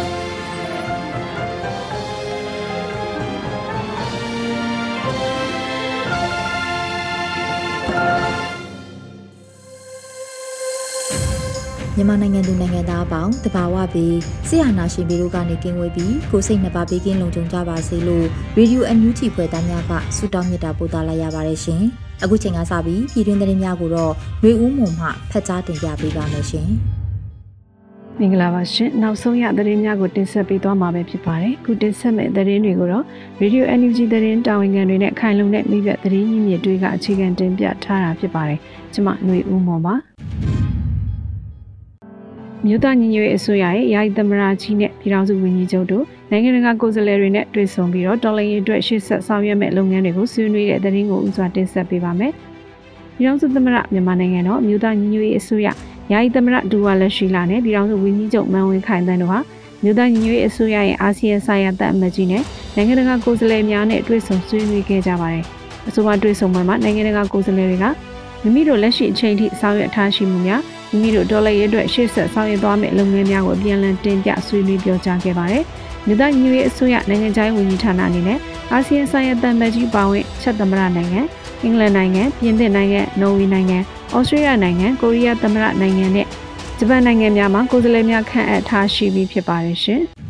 ။ မြန်မာနိုင်ငံသူနိုင်ငံသားအပေါင်းတဘာဝပြီးဆရာနာရှင်ပြီးတို့ကနေကင်းဝေးပြီးကိုစိတ်နှစ်ပါးဘေးကင်းလုံခြုံကြပါစေလို့ရေဒီယိုအန်ယူဂျီဖွဲ့သားများကဆုတောင်းမြတ်တာပို့သလာရပါတယ်ရှင်။အခုချိန်ကစပြီးပြည်တွင်းသတင်းများကိုတော့ရွေဦးမုံမှဖတ်ကြားတင်ပြပေးပါမယ်ရှင်။မင်္ဂလာပါရှင်။နောက်ဆုံးရသတင်းများကိုတင်ဆက်ပေးသွားမှာပဲဖြစ်ပါတယ်။ခုတင်ဆက်မယ့်သတင်းတွေကိုတော့ Radio NUG သတင်းတာဝန်ခံတွေနဲ့ခိုင်လုံတဲ့မိဘသတင်းရင်းမြစ်တွေကအခြေခံတင်ပြထားတာဖြစ်ပါတယ်။ကျွန်မຫນွေဦးမော်ပါ။ မြို့သားညီညွတ်ရေးအစိုးရရဲ့ယာယီသမရာကြီးနဲ့ပြည်ထောင်စုဝန်ကြီးချုပ်တို့နိုင်ငံတကာကိုယ်စားလှယ်တွေနဲ့တွေ့ဆုံပြီးတော့တော်လှန်ရေးအတွက်ရှေ့ဆက်ဆောင်ရွက်မဲ့လုပ်ငန်းတွေကိုဆွေးနွေးတဲ့သတင်းကိုဥစွာတင်ဆက်ပေးပါမယ်။ပြည်ထောင်စုသမရမြန်မာနိုင်ငံတော်မြို့သားညီညွတ်ရေးအစိုးရယာယီသမရဒူဝါလက်ရှိလာနဲ့ပြည်ထောင်စုဝန်ကြီးချုပ်မန်ဝင်းခိုင်တန်းတို့ဟာမြို့သားညီညွတ်ရေးအစိုးရရဲ့အာဆီယံဆိုင်ရာတပ်အမတ်ကြီးနဲ့နိုင်ငံတကာကိုယ်စားလှယ်များနဲ့တွေ့ဆုံဆွေးနွေးခဲ့ကြပါတယ်။အဆိုပါတွေ့ဆုံပွဲမှာနိုင်ငံတကာကိုယ်စားလှယ်တွေကမိမိတို့လက်ရှိအချိန်ထိဆောင်ရွက်ထားရှိမှုများ မိမိတို့ဒေါ်လာရဲအတွက်ရှေ့ဆက်ဆောင်ရွက်သွားမယ့်လုပ်ငန်းများကိုအပြန်အလှန်တင်ပြဆွေးနွေးပြောကြားခဲ့ပါတယ်။မြေသားညွေအစိုးရနိုင်ငံခြားရေးဝန်ကြီးဌာနအနေနဲ့အာဆီယံဆိုင်ရာတန်မကြီးပါဝင်ချက်သမရနိုင်ငံအင်္ဂလန်နိုင်ငံပြင်သစ်နိုင်ငံနော်ဝေနိုင်ငံဩစတြေးလျနိုင်ငံကိုရီးယားသမရနိုင်ငံနဲ့ဂျပန်နိုင်ငံများမှာကိုယ်စားလှယ်များခန့်အပ်ထားရှိပြီးဖြစ်ပါတယ်ရှင်။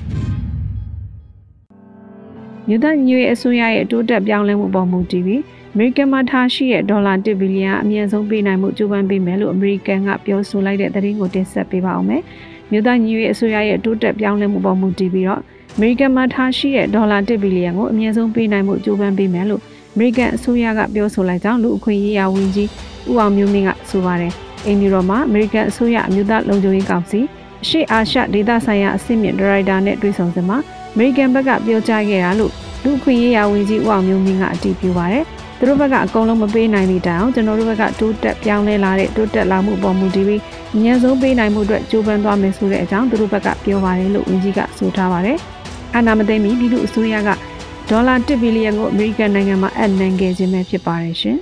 မြေသားညွေအစိုးရရဲ့တိုးတက်ပြောင်းလဲမှုပေါ်မူတည်ပြီး အမေရိကန်မှာထားရှိတဲ့ဒေါ်လာ1ဘီလီယံအမြင့်ဆုံးပေးနိုင်မှုကြိုးပမ်းပေးမယ်လို့အမေရိကန်ကပြောဆိုလိုက်တဲ့သတင်းကိုတင်ဆက်ပေးပါအောင်မယ်။မြို့သားညီရေးအစိုးရရဲ့တိုးတက်ပြောင်းလဲမှုပေါ်မူတည်ပြီးတော့အမေရိကန်မှာထားရှိတဲ့ဒေါ်လာ1ဘီလီယံကိုအမြင့်ဆုံးပေးနိုင်မှုကြိုးပမ်းပေးမယ်လို့အမေရိကန်အစိုးရကပြောဆိုလိုက်ကြောင်းလူအခွင့်အရေးဝန်ကြီးဦးအောင်မျိုးမင်းကဆိုပါတယ်။အင်ဒီရောမှာအမေရိကန်အစိုးရအမျိုးသားလုံခြုံရေးကောင်စီအရှိအာရှဒေသဆိုင်ရာအဆင့်မြင့်ဒါရိုက်တာနဲ့တွေ့ဆုံစမှာအမေရိကန်ဘက်ကပြောကြားခဲ့တာလို့လူခွင့်ရေးရာဝန်ကြီးဦးအောင်မျိုးမင်းကအတည်ပြုပါတယ်။ သူတို့ဘက်ကအကုန်လုံးမပေးနိုင်သည့်တိုင်အောင်ကျွန်တော်တို့ဘက်ကတိုးတက်ပြောင်းလဲလာတဲ့တိုးတက်လာမှုပေါ်မူတည်ပြီးအញ្ញဆုံးပေးနိုင်မှုအတွက်ကြိုးပမ်းသွားမယ်ဆိုတဲ့အကြောင်းသူတို့ဘက်ကပြောပါတယ်လို့ဝန်ကြီးကဆိုထားပါတယ်။အာနာမသိမီပြည်သူအစိုးရကဒေါ်လာ1ဘီလီယံကိုအမေရိကန်နိုင်ငံမှာအပ်နှံခဲ့ခြင်းပဲဖြစ်ပါတယ်ရှင်။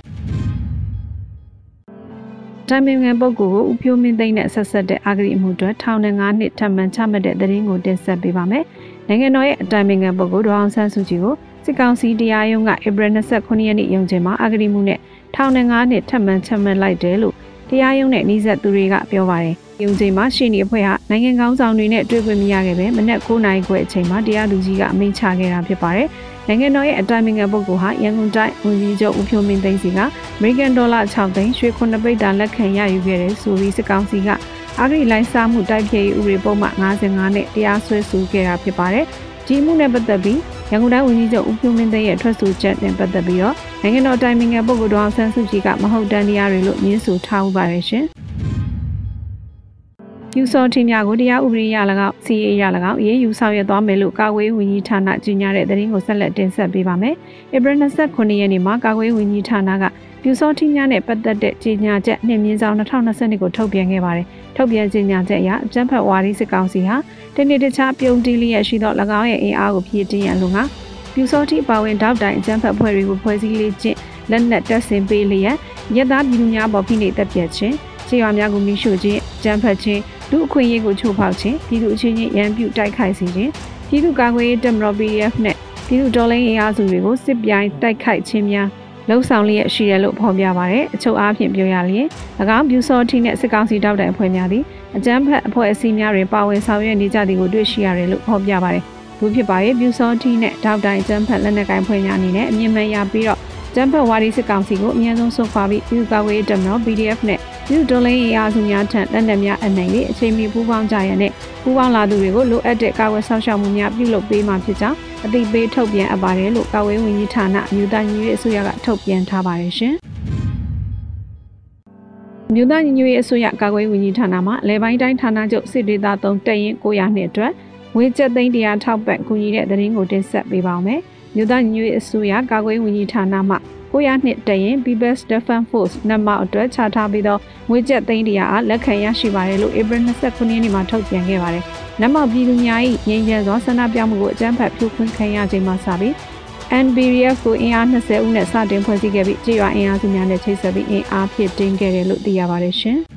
တိုင်ပင်ခံပုဂ္ဂိုလ်ကိုဥဖြိုးမင်းသိန်းနဲ့ဆက်ဆက်တဲ့အာဂရိအမှုတွေထောင်နဲ့9နှစ်ထပ်မံချမှတ်တဲ့သတင်းကိုတင်ဆက်ပေးပါမယ်။နိုင်ငံတော်ရဲ့အတိုင်ပင်ခံပုဂ္ဂိုလ်ဒေါအောင်ဆန်းစုကြည်ကို စစ်ကောင်စီတရားရုံးကဧပြီ29ရက်နေ့ရုံးချိန်မှာအဂတိမှုနဲ့ထောင်နဲ့9နှစ်ထပ်မံချမှတ်လိုက်တယ်လို့တရားရုံးနဲ့နှိစက်သူတွေကပြောပါတယ်။ရုံးချိန်မှာရှင်းနေအဖွဲ့ဟာနိုင်ငံကောင်းဆောင်တွေနဲ့တွေ့ခွင့်မရခဲ့ပဲမနက်9နာရီခွဲအချိန်မှာတရားသူကြီးကအမိန့်ချခဲ့တာဖြစ်ပါတယ်။နိုင်ငံတော်ရဲ့အတိုင်ပင်ခံပုဂ္ဂိုလ်ဟာရန်ကုန်တိုင်းဝန်ကြီးချုပ်ဦးဖြိုးမင်းသိန်းစီကအမေရိကန်ဒေါ်လာ6သိန်းရွှေ9ပိတ်တာလက်ခံရယူခဲ့တယ်ဆိုပြီးစစ်ကောင်စီကအဂတိလိုင်းစားမှုတိုက်ဖျက်ရေးဥပဒေပုံမှန်55နဲ့တရားစွဲဆိုခဲ့တာဖြစ်ပါတယ်။ဒီမှုနဲ့ပတ်သက်ပြီး ရန်ကုန်တိုင်းဝန်ကြီးချုပ်ဦးဖြိုးမင်းသိန်းရဲ့ထွက်ဆိုချက်နဲ့ပတ်သက်ပြီးတော့နိုင်ငံတော်တိုင်ပင်ခံပုဂ္ဂိုလ်တော်အောင်ဆန်းစုကြည်ကမဟုတ်တမ်းတရားတွေလို့ညင်းဆိုထားဥပါတယ်ရှင်။ ယူဆော်ထင်းများကိုတရားဥပဒေရ၎င်းစီအေးရ၎င်းရေးယူဆောင်ရွက်သွားမယ်လို့ကာကွယ်ဝန်ကြီးဌာနကြီးညာတဲ့သတင်းကိုဆက်လက်တင်ဆက်ပေးပါမယ်။ဧပြီ29ရက်နေ့မှာကာကွယ်ဝန်ကြီးဌာနကပြူစောထင်းများနဲ့ပတ်သက်တဲ့ကြေညာချက်နှင့်မြင်းဆောင်2022ကိုထုတ်ပြန်ခဲ့ပါတယ်။ထုတ်ပြန်ကြေညာချက်အရအကြံဖတ်ဝါဒီစစ်ကောင်စီဟာတနေ့တခြားပြုံးတီးလျက်ရှိသော၎င်းရဲ့အင်အားကိုဖြည့်တင်းရန်လိုငါပြူစောထင်းပါဝင်တောက်တိုင်အကြံဖတ်ဖွဲ့တွေကိုဖွဲ့စည်းလေးချင်းလက်နက်တပ်ဆင်ပေးလျက်ရက်သားပြည်သူများပေါ်ဖိနှိပ်တပ်ပြတ်ခြင်းခြေရွာများကိုမိရှို့ခြင်း အကြံဖတ်ခြင်းလူအခွင့်အရေးကိုချိုးဖောက်ခြင်းပြည်သူအချင်းချင်းရန်ပြုတ်တိုက်ခိုက်စေခြင်းပြည်သူ့ကာကွယ်ရေးတပ်မတော် PDF နဲ့ပြည်သူတော်လှန်ရေးအားစုတွေကိုစစ်ပြိုင်တိုက်ခိုက်ခြင်းများလှုပ်ဆောင်လျက်ရှိတယ်လို့ဖော်ပြပါရတယ်။အချုပ်အားဖြင့်ပြောရလျင်၎င်းပြူစောထီနဲ့စစ်ကောင်စီတောက်တိုင်အဖွဲ့များသည်အကြမ်းဖက်အဖွဲ့အစည်းများတွင်ပါဝင်ဆောင်ရွက်နေကြသည်ကိုတွေ့ရှိရတယ်လို့ဖော်ပြပါတယ်။ဘူးဖြစ်ပါရဲ့ပြူစောထီနဲ့တောက်တိုင်အကြမ်းဖက်လက်နက်ကိုင်ဖွဲ့များအနေနဲ့အမြင့်မှန်ရပြီးတော့ ကျန်းဖက်ဝါဒီစစ်ကောင်စီကိုအမြန်ဆုံးဆုတ်ခွာပြီးပြည်သူ့ကာကွယ်ရေးတပ်မတော် PDF နဲ့ပြည်သူ့တော်လှန်ရေးအားစုများထံလက်နက်များအနိုင်၍အချိန်မီပူးပေါင်းကြရတဲ့ပူးပေါင်းလာသူတွေကိုလိုအပ်တဲ့ကာကွယ်ဆောင်ရှောက်မှုများပြုလုပ်ပေးမှာဖြစ်ကြောင်းအသိပေးထုတ်ပြန်အပ်ပါတယ်လို့ကာကွယ်ဝင်ကြီးဌာနအမျိုးသားညီညွတ်ရေးအစိုးရကထုတ်ပြန်ထားပါတယ်ရှင်။မြို့သားညီညွတ်ရေးအစိုးရကာကွယ်ဝင်ကြီးဌာနမှလေပိုင်းတိုင်းဌာနချုပ်စစ်ဒေသ3တရင်900နှစ်အတွက်ငွေကျပ်သိန်း100ထောက်ပံ့ကူညီတဲ့သတင်းကိုတင်ဆက်ပေးပါောင်းမယ်။ မြို့သားညီညွတ်ရေးအစိုးရကာကွယ်ဝင်ကြီးဌာနမှ900နှစ်တရင် People's Defense Force နမအတွက်ချထားပြီးသောငွေကျပ်သိန်း100အားလက်ခံရရှိပါတယ်လို့ April 29ရက်နေ့မှာထုတ်ပြန်ခဲ့ပါတယ်။နမပြည်သူများ၏ငြိမ်းချမ်းစွာဆန္ဒပြမှုကိုအကြမ်းဖက်ဖြိုခွင်းခံရချိန်မှစပြီး NBRF ကိုအင်အား20ဦးနဲ့စတင်ဖွဲ့စည်းခဲ့ပြီးကြေးရွာအင်အားစုများနဲ့ချိတ်ဆက်ပြီးအင်အားဖြစ်တင်ခဲ့တယ်လို့သိရပါတယ်ရှင်။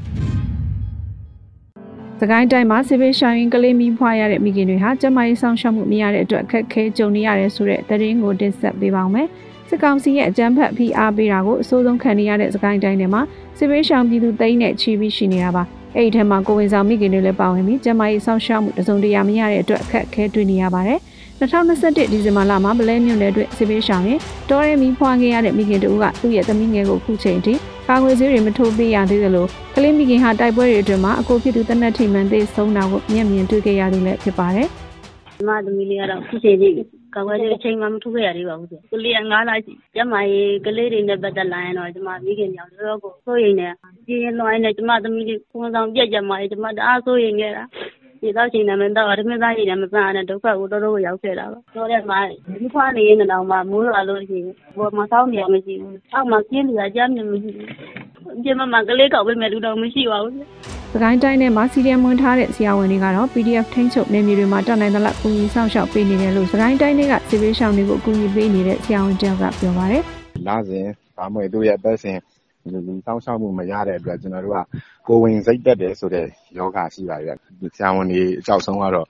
စကိုင်းတိုင်းမှာစစ်ဘေးရှောင်ရင်ကလေးမိဖွားရတဲ့မိခင်တွေဟာကျန်းမာရေးဆောင်ရှောက်မှုမရတဲ့အတွက်အခက်အခဲကြုံနေရတယ်ဆိုတဲ့သတင်းကိုတင်ဆက်ပေးပါောင်းမယ်။စစ်ကောင်စီရဲ့အကြမ်းဖက်ဖိအားပေးတာကိုအဆိုးဆုံးခံနေရတဲ့စကိုင်းတိုင်းထဲမှာစစ်ဘေးရှောင်ပြည်သူသိန်းနဲ့ချီပြီးရှိနေတာပါ။အဲ့ဒီထဲမှာကိုဝင်ဆောင်မိခင်တွေလည်းပါဝင်ပြီးကျန်းမာရေးဆောင်ရှောက်မှုတစုံတရာမရတဲ့အတွက်အခက်အခဲတွေ့နေရပါတယ်။2021ဒီဇင်ဘာလမှာဗလဲမြို့နယ်အတွက်စစ်ပေးရှောင်ရင်တောရဲမီဖွာခဲ့ရတဲ့မိခင်တို့ကသူ့ရဲ့သမီးငယ်ကိုခုချိန်ထိ ကာငွေဆေးတွေမထိုးပေးရသေးသလိုကလေးမိခင်ဟာတိုက်ပွဲတွေအတွင်းမှာအကိုဖြစ်သူတနက်ထိမှန်သေးဆုံးတာကိုမျက်မြင်တွေ့ခဲ့ရသူလည်းဖြစ်ပါတယ်။ကျမသမီးလေးကတော့ခုချိန်ထိကာကွယ်ဆေးအချိန်မှမထိုးခဲ့ရသေးပါဘူး။ကလေးက9လရှိ။ကျမရေးကလေးတွေနဲ့ပတ်သက်လာရင်တော့ကျမမိခင်ကြောင့်တော်တော်ကိုစိုးရိမ်နေ။ပြင်းလွှိုင်းနေကျမသမီးလေးခွန်ဆောင်ပြက်ကြမှာကျမတအားစိုးရိမ်နေတာ။ ရေသောက်ချိန်လည်းမသောက်ရထမင်းစားချိန်လည်းမစားရနဲ့ဒုက္ခကိုတော်တော်ကိုရောက်ခဲ့တာပါ။တောထဲမှာမီးဖွားနေရင်းနဲ့တောင်မှမိုးရွာလို့ရှိရင်ပေါ်မှာဆောင်းနေရမရှိဘူး။အောက်မှာကျင်းနေတာကြားမြင်မရှိဘူး။အပြင်မှာကလေးကောက်ပေးမဲ့လူတော်မရှိပါဘူး။စကိုင်းတိုင်းထဲမှာစီရီယံဝင်ထားတဲ့ဆရာဝန်တွေကတော့ PDF ထိန်းချုပ်နေမျိုးတွေမှာတက်နိုင်သလောက်ကူညီဆောင်ရှောက်ပေးနေတယ်လို့စကိုင်းတိုင်းတွေကစီပေးရှောင်းတွေကိုကူညီပေးနေတဲ့ဆရာဝန်တယောက်ကပြောပါတယ်။လာစဉ်ဗာမွေတို့ရဲ့ပတ်စဉ်လူ စောင့်ရှောက်မှု မရတဲ့အတွက် ကျနော်တို့က ကိုယ်ဝန်စိတ်တက်တယ်ဆိုတဲ့ ရောဂါရှိပါတယ်ဗျ။ဆရာဝန်တွေ အကြောက်ဆုံးကတော့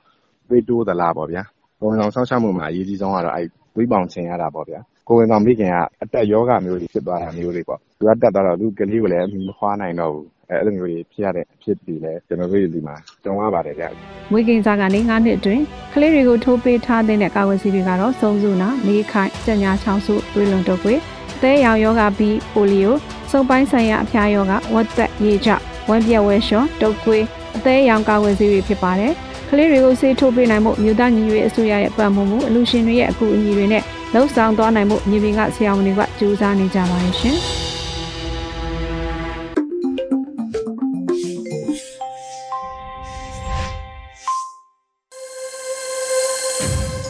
သွေးတိုးသလားပေါ့ဗျာ။ကိုယ်ဝန်ဆောင် စောင့်ရှောက်မှုမှာ အရေးအကြီးဆုံးကတော့ သွေးပေါင်ချိန်ရတာပေါ့ဗျာ။ကိုယ်ဝန်ဆောင်မိခင်က အတက်ရောဂါမျိုးတွေ ဖြစ်သွားတာမျိုးတွေပေါ့။သူက တက်သွားတော့ သူ့ကလေးကိုလည်းမဖွားနိုင်တော့ဘူး။အဲလိုမျိုးတွေ ဖြစ်ရတဲ့အဖြစ်တွေလည်း ကျနော်တို့ဆီမှာ ကြုံရပါတယ်ဗျ။မွေးကင်းစကနေ၅နှစ်အတွင်း ကလေးတွေကို ထိုးပေးထားတဲ့ ကာကွယ်ဆေးတွေကတော့စုံစုနာ၊မေးခိုင်၊ကြက်ညာချောင်းစု၊သွေးလွန်တုပ်ကွေး၊ အသေးရောင်ယောဂါပြီးပိုလီယိုစုပ်ပိုင်းဆိုင်ရာအဖျားရောဂါဝက်သက်ရေကြဝမ်းပြက်ဝဲလျှော်တုပ်ကွေးအသေးရောင်ကာဝယ်ဆေးတွေဖြစ်ပါတယ်။ကလေးတွေကိုဆေးထိုးပေးနိုင်မှုမြို့သားညီညွတ်ရေးအစိုးရရဲ့ပံ့ပိုးမှုအလူရှင်တွေရဲ့အကူအညီတွေနဲ့လှုပ်ဆောင်သွားနိုင်မှုမြေပြင်ကဆရာဝန်တွေကကြိုးစားနေကြပါတယ်ရှင်။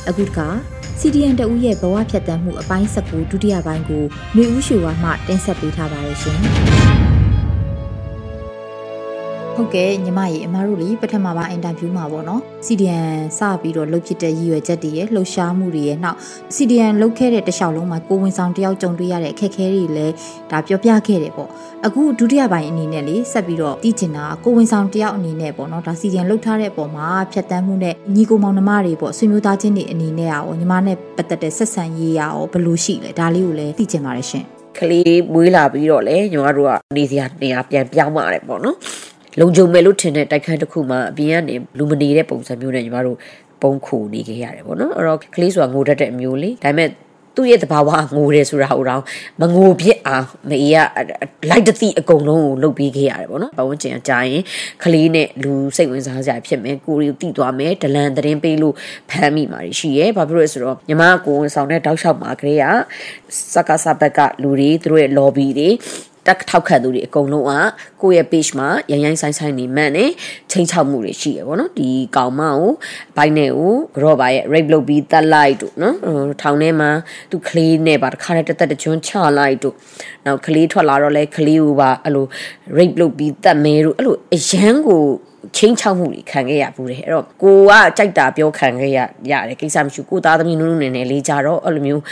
အခုက CDN တဦးရဲ့ဘဝဖြတ်တန်းမှုအပိုင်း၁၉ဒုတိယပိုင်းကိုຫນွေဦးရွှေဝါမှတင်ဆက်ပေးထားပါတယ်ရှင်။ ဟုတ်ကဲ့ညီမကြီးအမားတို့လေပထမပိုင်းအင်တာဗျူးမှာပေါ့နော် CDN စပြီးတော့လှုပ်ဖြစ်တဲ့ရည်ရွယ်ချက်တွေရဲ့လှုပ်ရှားမှုတွေရဲ့နောက် CDN လှုပ်ခဲ့တဲ့တခြားလုံးမှာကိုဝင်ဆောင်တယောက်ကြုံတွေ့ရတဲ့အခက်အခဲတွေလည်းဒါပြောပြခဲ့တယ်ပေါ့အခုဒုတိယပိုင်းအနေနဲ့လေဆက်ပြီးတော့တည်ချင်တာကိုဝင်ဆောင်တယောက်အနေနဲ့ပေါ့နော်ဒါ CDN လှုပ်ထားတဲ့အပေါ်မှာဖြတ်တန်းမှုနဲ့ညီကိုမောင်နှမတွေပေါ့ဆွေမျိုးသားချင်းတွေအနေနဲ့ရောညီမနဲ့ပတ်သက်တဲ့ဆက်ဆံရေးရောဘယ်လိုရှိလဲဒါလေးကိုလည်းသိချင်ပါတယ်ရှင်ကလေးမွေးလာပြီးတော့လေညီမတို့ကနေစရာနေရာပြန်ပြောင်းပါတယ်ပေါ့နော် လုံခြုံမယ်လို့ထင်တဲ့တိုက်ခန်းတစ်ခုမှာအပြင်ကနေလူမနေတဲ့ပုံစံမျိုးနဲ့ညီမတို့ပုံခုနေခဲ့ရတယ်ပေါ့နော်အဲ့တော့ကလေးဆိုတာငိုတတ်တဲ့အမျိုးလေးဒါပေမဲ့သူ့ရဲ့တဘာဝငိုတယ်ဆိုတာဟိုတော့မငိုဖြစ်အောင်မအေးကလိုက်တသိအကုန်လုံးကိုလှုပ်ပေးခဲ့ရတယ်ပေါ့နော်ပဝန်းကျင်အကြရင်ကလေးနဲ့လူစိတ်ဝင်စားစရာဖြစ်မယ်ကိုရီကိုတိသွားမယ်ဒလန်သတင်းပေးလို့ဖမ်းမိမှာရှိရဲဘာဖြစ်လို့လဲဆိုတော့ညီမကိုဝန်ဆောင်တဲ့တောက်လျှောက်မှာကလေးကစကားစဘက်ကလူတွေသူတို့ရဲ့ lobby တွေ တက်ထောက်ခံသူတွေအကုန်လုံးကကိုယ့်ရဲ့ page မှာရိုင်းရိုင်းဆိုင်ဆိုင်နေမှန်နေချိန်ချောက်မှုတွေရှိရပေါ့နော်ဒီကောင်မကိုဘိုင်းနဲ့ကိုကြော့ပါရဲ့ rape လုပ်ပြီးတက်လိုက်တို့နော်ထောင်ထဲမှာသူကလေးနဲ့ပါတခါတည်းတက်တက်ကျွန်းချလိုက်တို့နောက်ကလေးထွက်လာတော့လဲကလေးကိုပါအဲ့လို rape လုပ်ပြီးတက်မဲတို့အဲ့လိုအရန်ကိုချင်းချောက်မှုတွေခံခဲ့ရဘူးတယ်အဲ့တော့ကိုကကြိုက်တာပြောခံခဲ့ရရတယ်ကိစ္စမရှိကိုသားသမီးနုနုနေနေလေးကြတော့အဲ့လိုမျိုး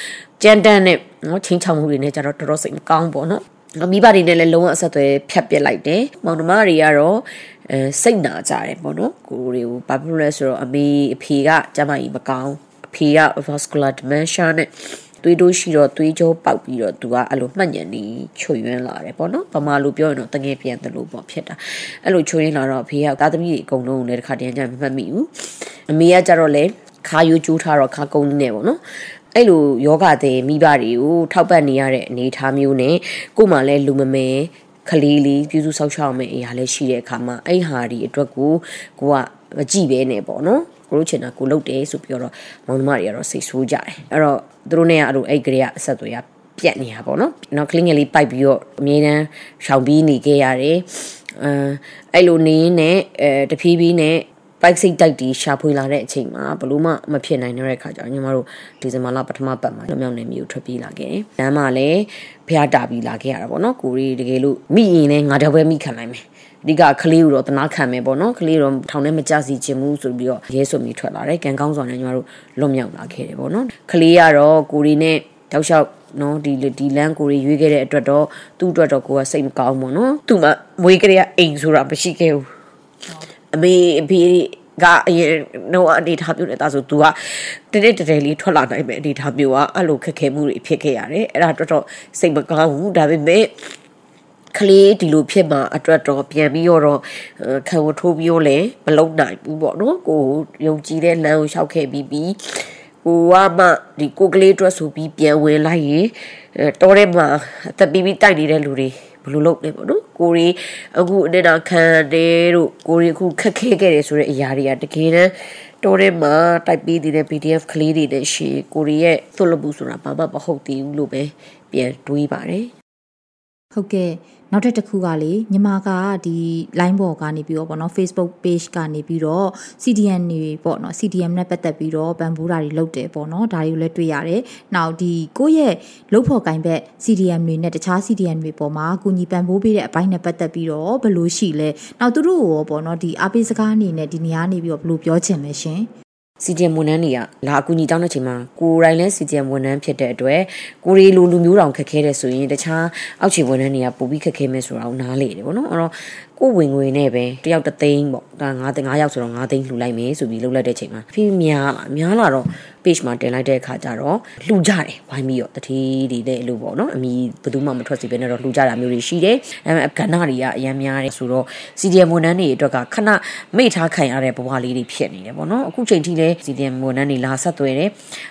ကြမ်းတမ်းနဲ့နော်ချင်းချောက်မှုတွေနဲ့ကြတော့တော်တော်စိတ်မကောင်းပေါ့နော် မိဘတွေနဲ့လည်းလုံးဝအဆက်အသွယ်ဖြတ်ပစ်လိုက်တယ်မောင်နှမတွေကတော့အဲစိတ်နာကြတယ်ပေါ့နော်ကိုတွေကိုဘာဖြစ်လို့လဲဆိုတော့အမေအဖေကကျမကြီးမကောင်းအဖေက vascular dementia နဲ့သွေးတိုးရှိတော့သွေးကြောပေါက်ပြီးတော့သူကအဲ့လိုမှတ်ညံနေချွေယွင်းလာတယ်ပေါ့နော်ဗမာလိုပြောရင်တော့တငယ်ပြန်တယ်လို့ပေါ့ဖြစ်တာအဲ့လိုချွေယွင်းလာတော့အဖေကသားသမီးတွေအကုန်လုံးကိုလည်းတစ်ခါတည်းကြမမှတ်မိဘူးအမေကကြတော့လေခါယူကျူးထားတော့ခါကုန်းနေပေါ့နော် အဲ့လိုယောဂတဲ့မိဘတွေကိုထောက်ပံ့နေရတဲ့အနေအထားမျိုးနဲ့ကို့မှာလည်းလူမမဲကလေးလေးပြုစုဆောက်ရှောက်မယ့်အရာလည်းရှိတဲ့အခါမှာအဲ့ဟာဒီအတွက်ကိုကိုကမကြည့်ပဲနေပေါ့နော်ကိုတို့ချင်တာကိုလုပ်တယ်ဆိုပြီးတော့မောင်နှမတွေကတော့စိတ်ဆိုးကြတယ်အဲ့တော့သူတို့နဲ့အဲ့လိုအဲ့ကလေးကအဆက်အသွယ်ရပြက်နေတာပေါ့နော်နောက်ကလင်းငယ်လေးပိုက်ပြီးတော့အမြဲတမ်းရှောင်ပြီးနေခဲ့ရတယ်အဲအဲ့လိုနေရင်လည်းအဲတဖြည်းဖြည်းနဲ့ ပိုက်စိတ်တိုက်တီရှာဖွေလာတဲ့အချိန်မှာဘလို့မှမဖြစ်နိုင်တဲ့ခါကျတော့ညီမတို့ဒီဇင်ဘာလပထမပတ်မှာမြောက်နယ်မြို့ထွက်ပြေးလာခဲ့တယ်။လမ်းမှာလည်းဖျားတာပြီးလာခဲ့ရတာပေါ့နော်။ကိုရီတကယ်လို့မိရင်လည်းငါတော့ပဲမိခံနိုင်မယ်။ဒီကကလေးကိုတော့တနာခံမယ်ပေါ့နော်ကလေးတော့ထောင်ထဲမကြစီချင်ဘူးဆိုပြီးတော့ရဲဆိုပြီးထွက်လာတယ်ကန်ကောင်းစွာနဲ့ညီမတို့လွတ်မြောက်လာခဲ့တယ်ပေါ့နော်ကလေးကတော့ကိုရီနဲ့တောက်လျှောက်နော်ဒီဒီလန်ကိုရီရွေးခဲ့တဲ့အတွက်တော့သူ့အတွက်တော့ကိုကစိတ်မကောင်းဘူးနော်သူ့မှာမွေးကလေးကအိမ်ဆိုတာမရှိခဲ့ဘူး အမေအဖေကအရင်တော့အနေထားမျိုးနဲ့ဒါဆို तू ကတနေ့တည်းလေးထွက်လာနိုင်မယ်အနေထားမျိုးကအဲ့လိုခက်ခဲမှုတွေဖြစ်ခဲ့ရတယ်အဲ့ဒါတော့တော့စိတ်မကောင်းဘူးဒါပေမဲ့ကလေးဒီလိုဖြစ်မှာအတွက်တော့ပြန်ပြီးတော့ခံဝထိုးပြီးတော့လည်းမလုံနိုင်ဘူးပေါ့နော်ကိုယုံကြည်တဲ့လမ်းကိုလျှောက်ခဲ့ပြီးပြီးကိုကမှဒီကိုကလေးအတွက်ဆိုပြီးပြန်ဝင်လိုက်ရင်တော်ထဲမှာအသက်ပြီးပြီးတိုက်နေတဲ့လူတွေ ဘယ်လိုလုပ်လဲပေါ့နော်ကိုရီအခုအနေနာခံတယ်တို့ကိုရီအခုခက်ခဲခဲ့တယ်ဆိုတဲ့အရာတွေကတကယ်တမ်းတော်ထဲမှာတိုက်ပေးနေတဲ့ PDF ကလေးတွေနဲ့ရှေ့ကိုရီရဲ့သွလဘူးဆိုတာဘာမှမဟုတ်သေးဘူးလို့ပဲပြန်တွေးပါတယ် ဟုတ်ကဲ့နောက်ထပ်တစ်ခုကလေညီမကဒီ line ပေါ်ကနေပြီးတော့ပေါ့နော် Facebook page ကနေပြီးတော့ CDN တွေပေါ့နော် CDM နဲ့ပတ်သက်ပြီးတော့ပံပိုးတာတွေလုပ်တယ်ပေါ့နော်ဒါတွေကိုလည်းတွေ့ရတယ်။နောက်ဒီကိုယ့်ရဲ့လုပ်ဖို့ကင်ဘက် CDM တွေနဲ့တခြား CDN တွေပေါ်မှာအကူအညီပံပိုးပေးတဲ့အပိုင်းနဲ့ပတ်သက်ပြီးတော့ဘယ်လိုရှိလဲ။နောက်သူတို့ရောပေါ့နော်ဒီအားပေးစကားအနေနဲ့ဒီနေရာနေပြီးတော့ဘယ်လိုပြောချင်လဲရှင်။ CDM ဝန်ထမ်းတွေကလာအကူအညီတောင်းတဲ့ချိန်မှာကိုယ်တိုင်လည်း CDM ဝန်ထမ်းဖြစ်တဲ့အတွက်ကိုရီလိုလူမျိုးတောင်ခက်ခဲတယ်ဆိုရင်တခြားအောက်ခြေဝန်ထမ်းတွေကပိုပြီးခက်ခဲမယ်ဆိုတာကိုနားလေတယ်ပေါ့နော်အဲ့တော့ ကိုဝင်ငွေနဲ့ပဲတယောက်တသိန်းပေါ့ဒါ9သိန်း9ယောက်ဆိုတော့9သိန်းလှူလိုက်မယ်ဆိုပြီးလှုပ်လိုက်တဲ့ချိန်မှာဖိများလာများလာတော့ page မှာတင်လိုက်တဲ့အခါကျတော့လှူကြတယ်ဝိုင်းပြီးတော့တတိတွေလည်းလို့ပေါ့နော်အမီဘယ်သူမှမထွက်စီပဲနဲ့တော့လှူကြတာမျိုးတွေရှိတယ်ဒါပေမဲ့ကဏ္ဍတွေကအများများတယ်ဆိုတော့ CDM ဝန်ထမ်းတွေအတွက်ကခဏမိတ်ထားခံရတဲ့ဘဝလေးတွေဖြစ်နေတယ်ပေါ့နော်အခုချိန်ထိလည်း CDM ဝန်ထမ်းတွေလာဆက်သွယ်တယ်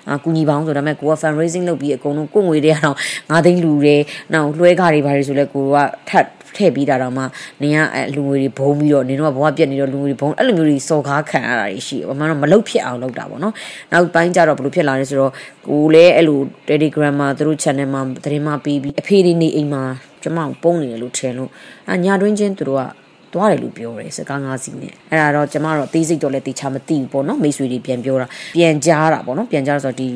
အာကူညီပေါင်းဆိုဒါပေမဲ့ကိုက fundraising လုပ်ပြီးအကုန်လုံးကိုငွေတွေကတော့9သိန်းလှူတယ်နောက်လွှဲကားတွေဘာတွေဆိုလဲကိုကထပ် ထည့်ပြီးတာတော့မှနင်ကလူငွေတွေဘုံပြီးတော့နင်တို့ကဘဝပြက်နေတော့လူငွေတွေဘုံအဲ့လိုမျိုးတွေစော်ကားခံရတာတွေရှိတယ်။ဘာမှတော့မလုတ်ဖြစ်အောင်လုပ်တာပေါ့နော်။နောက်ပိုင်းကျတော့ဘယ်လိုဖြစ်လာလဲဆိုတော့ကိုလည်းအဲ့လို Telegram မှာသူတို့ channel မှာသတင်းမှာပြီးပြီးအဖေတွေနေအိမ်မှာကျမကိုပုံနေတယ်လို့ထင်လို့အညာတွင်းချင်းသူတို့က သွားတယ်လို့ပြောတယ်စကားငါးစီနဲ့အဲ့ဒါတော့ကျမတို့သေးစိတ်တော့လည်းတေချာမသိဘူးပေါ့နော်မိတ်ဆွေတွေပြန်ပြောတာပြန်ကြားတာပေါ့နော်ပြန်ကြားဆိုတော့ဒီ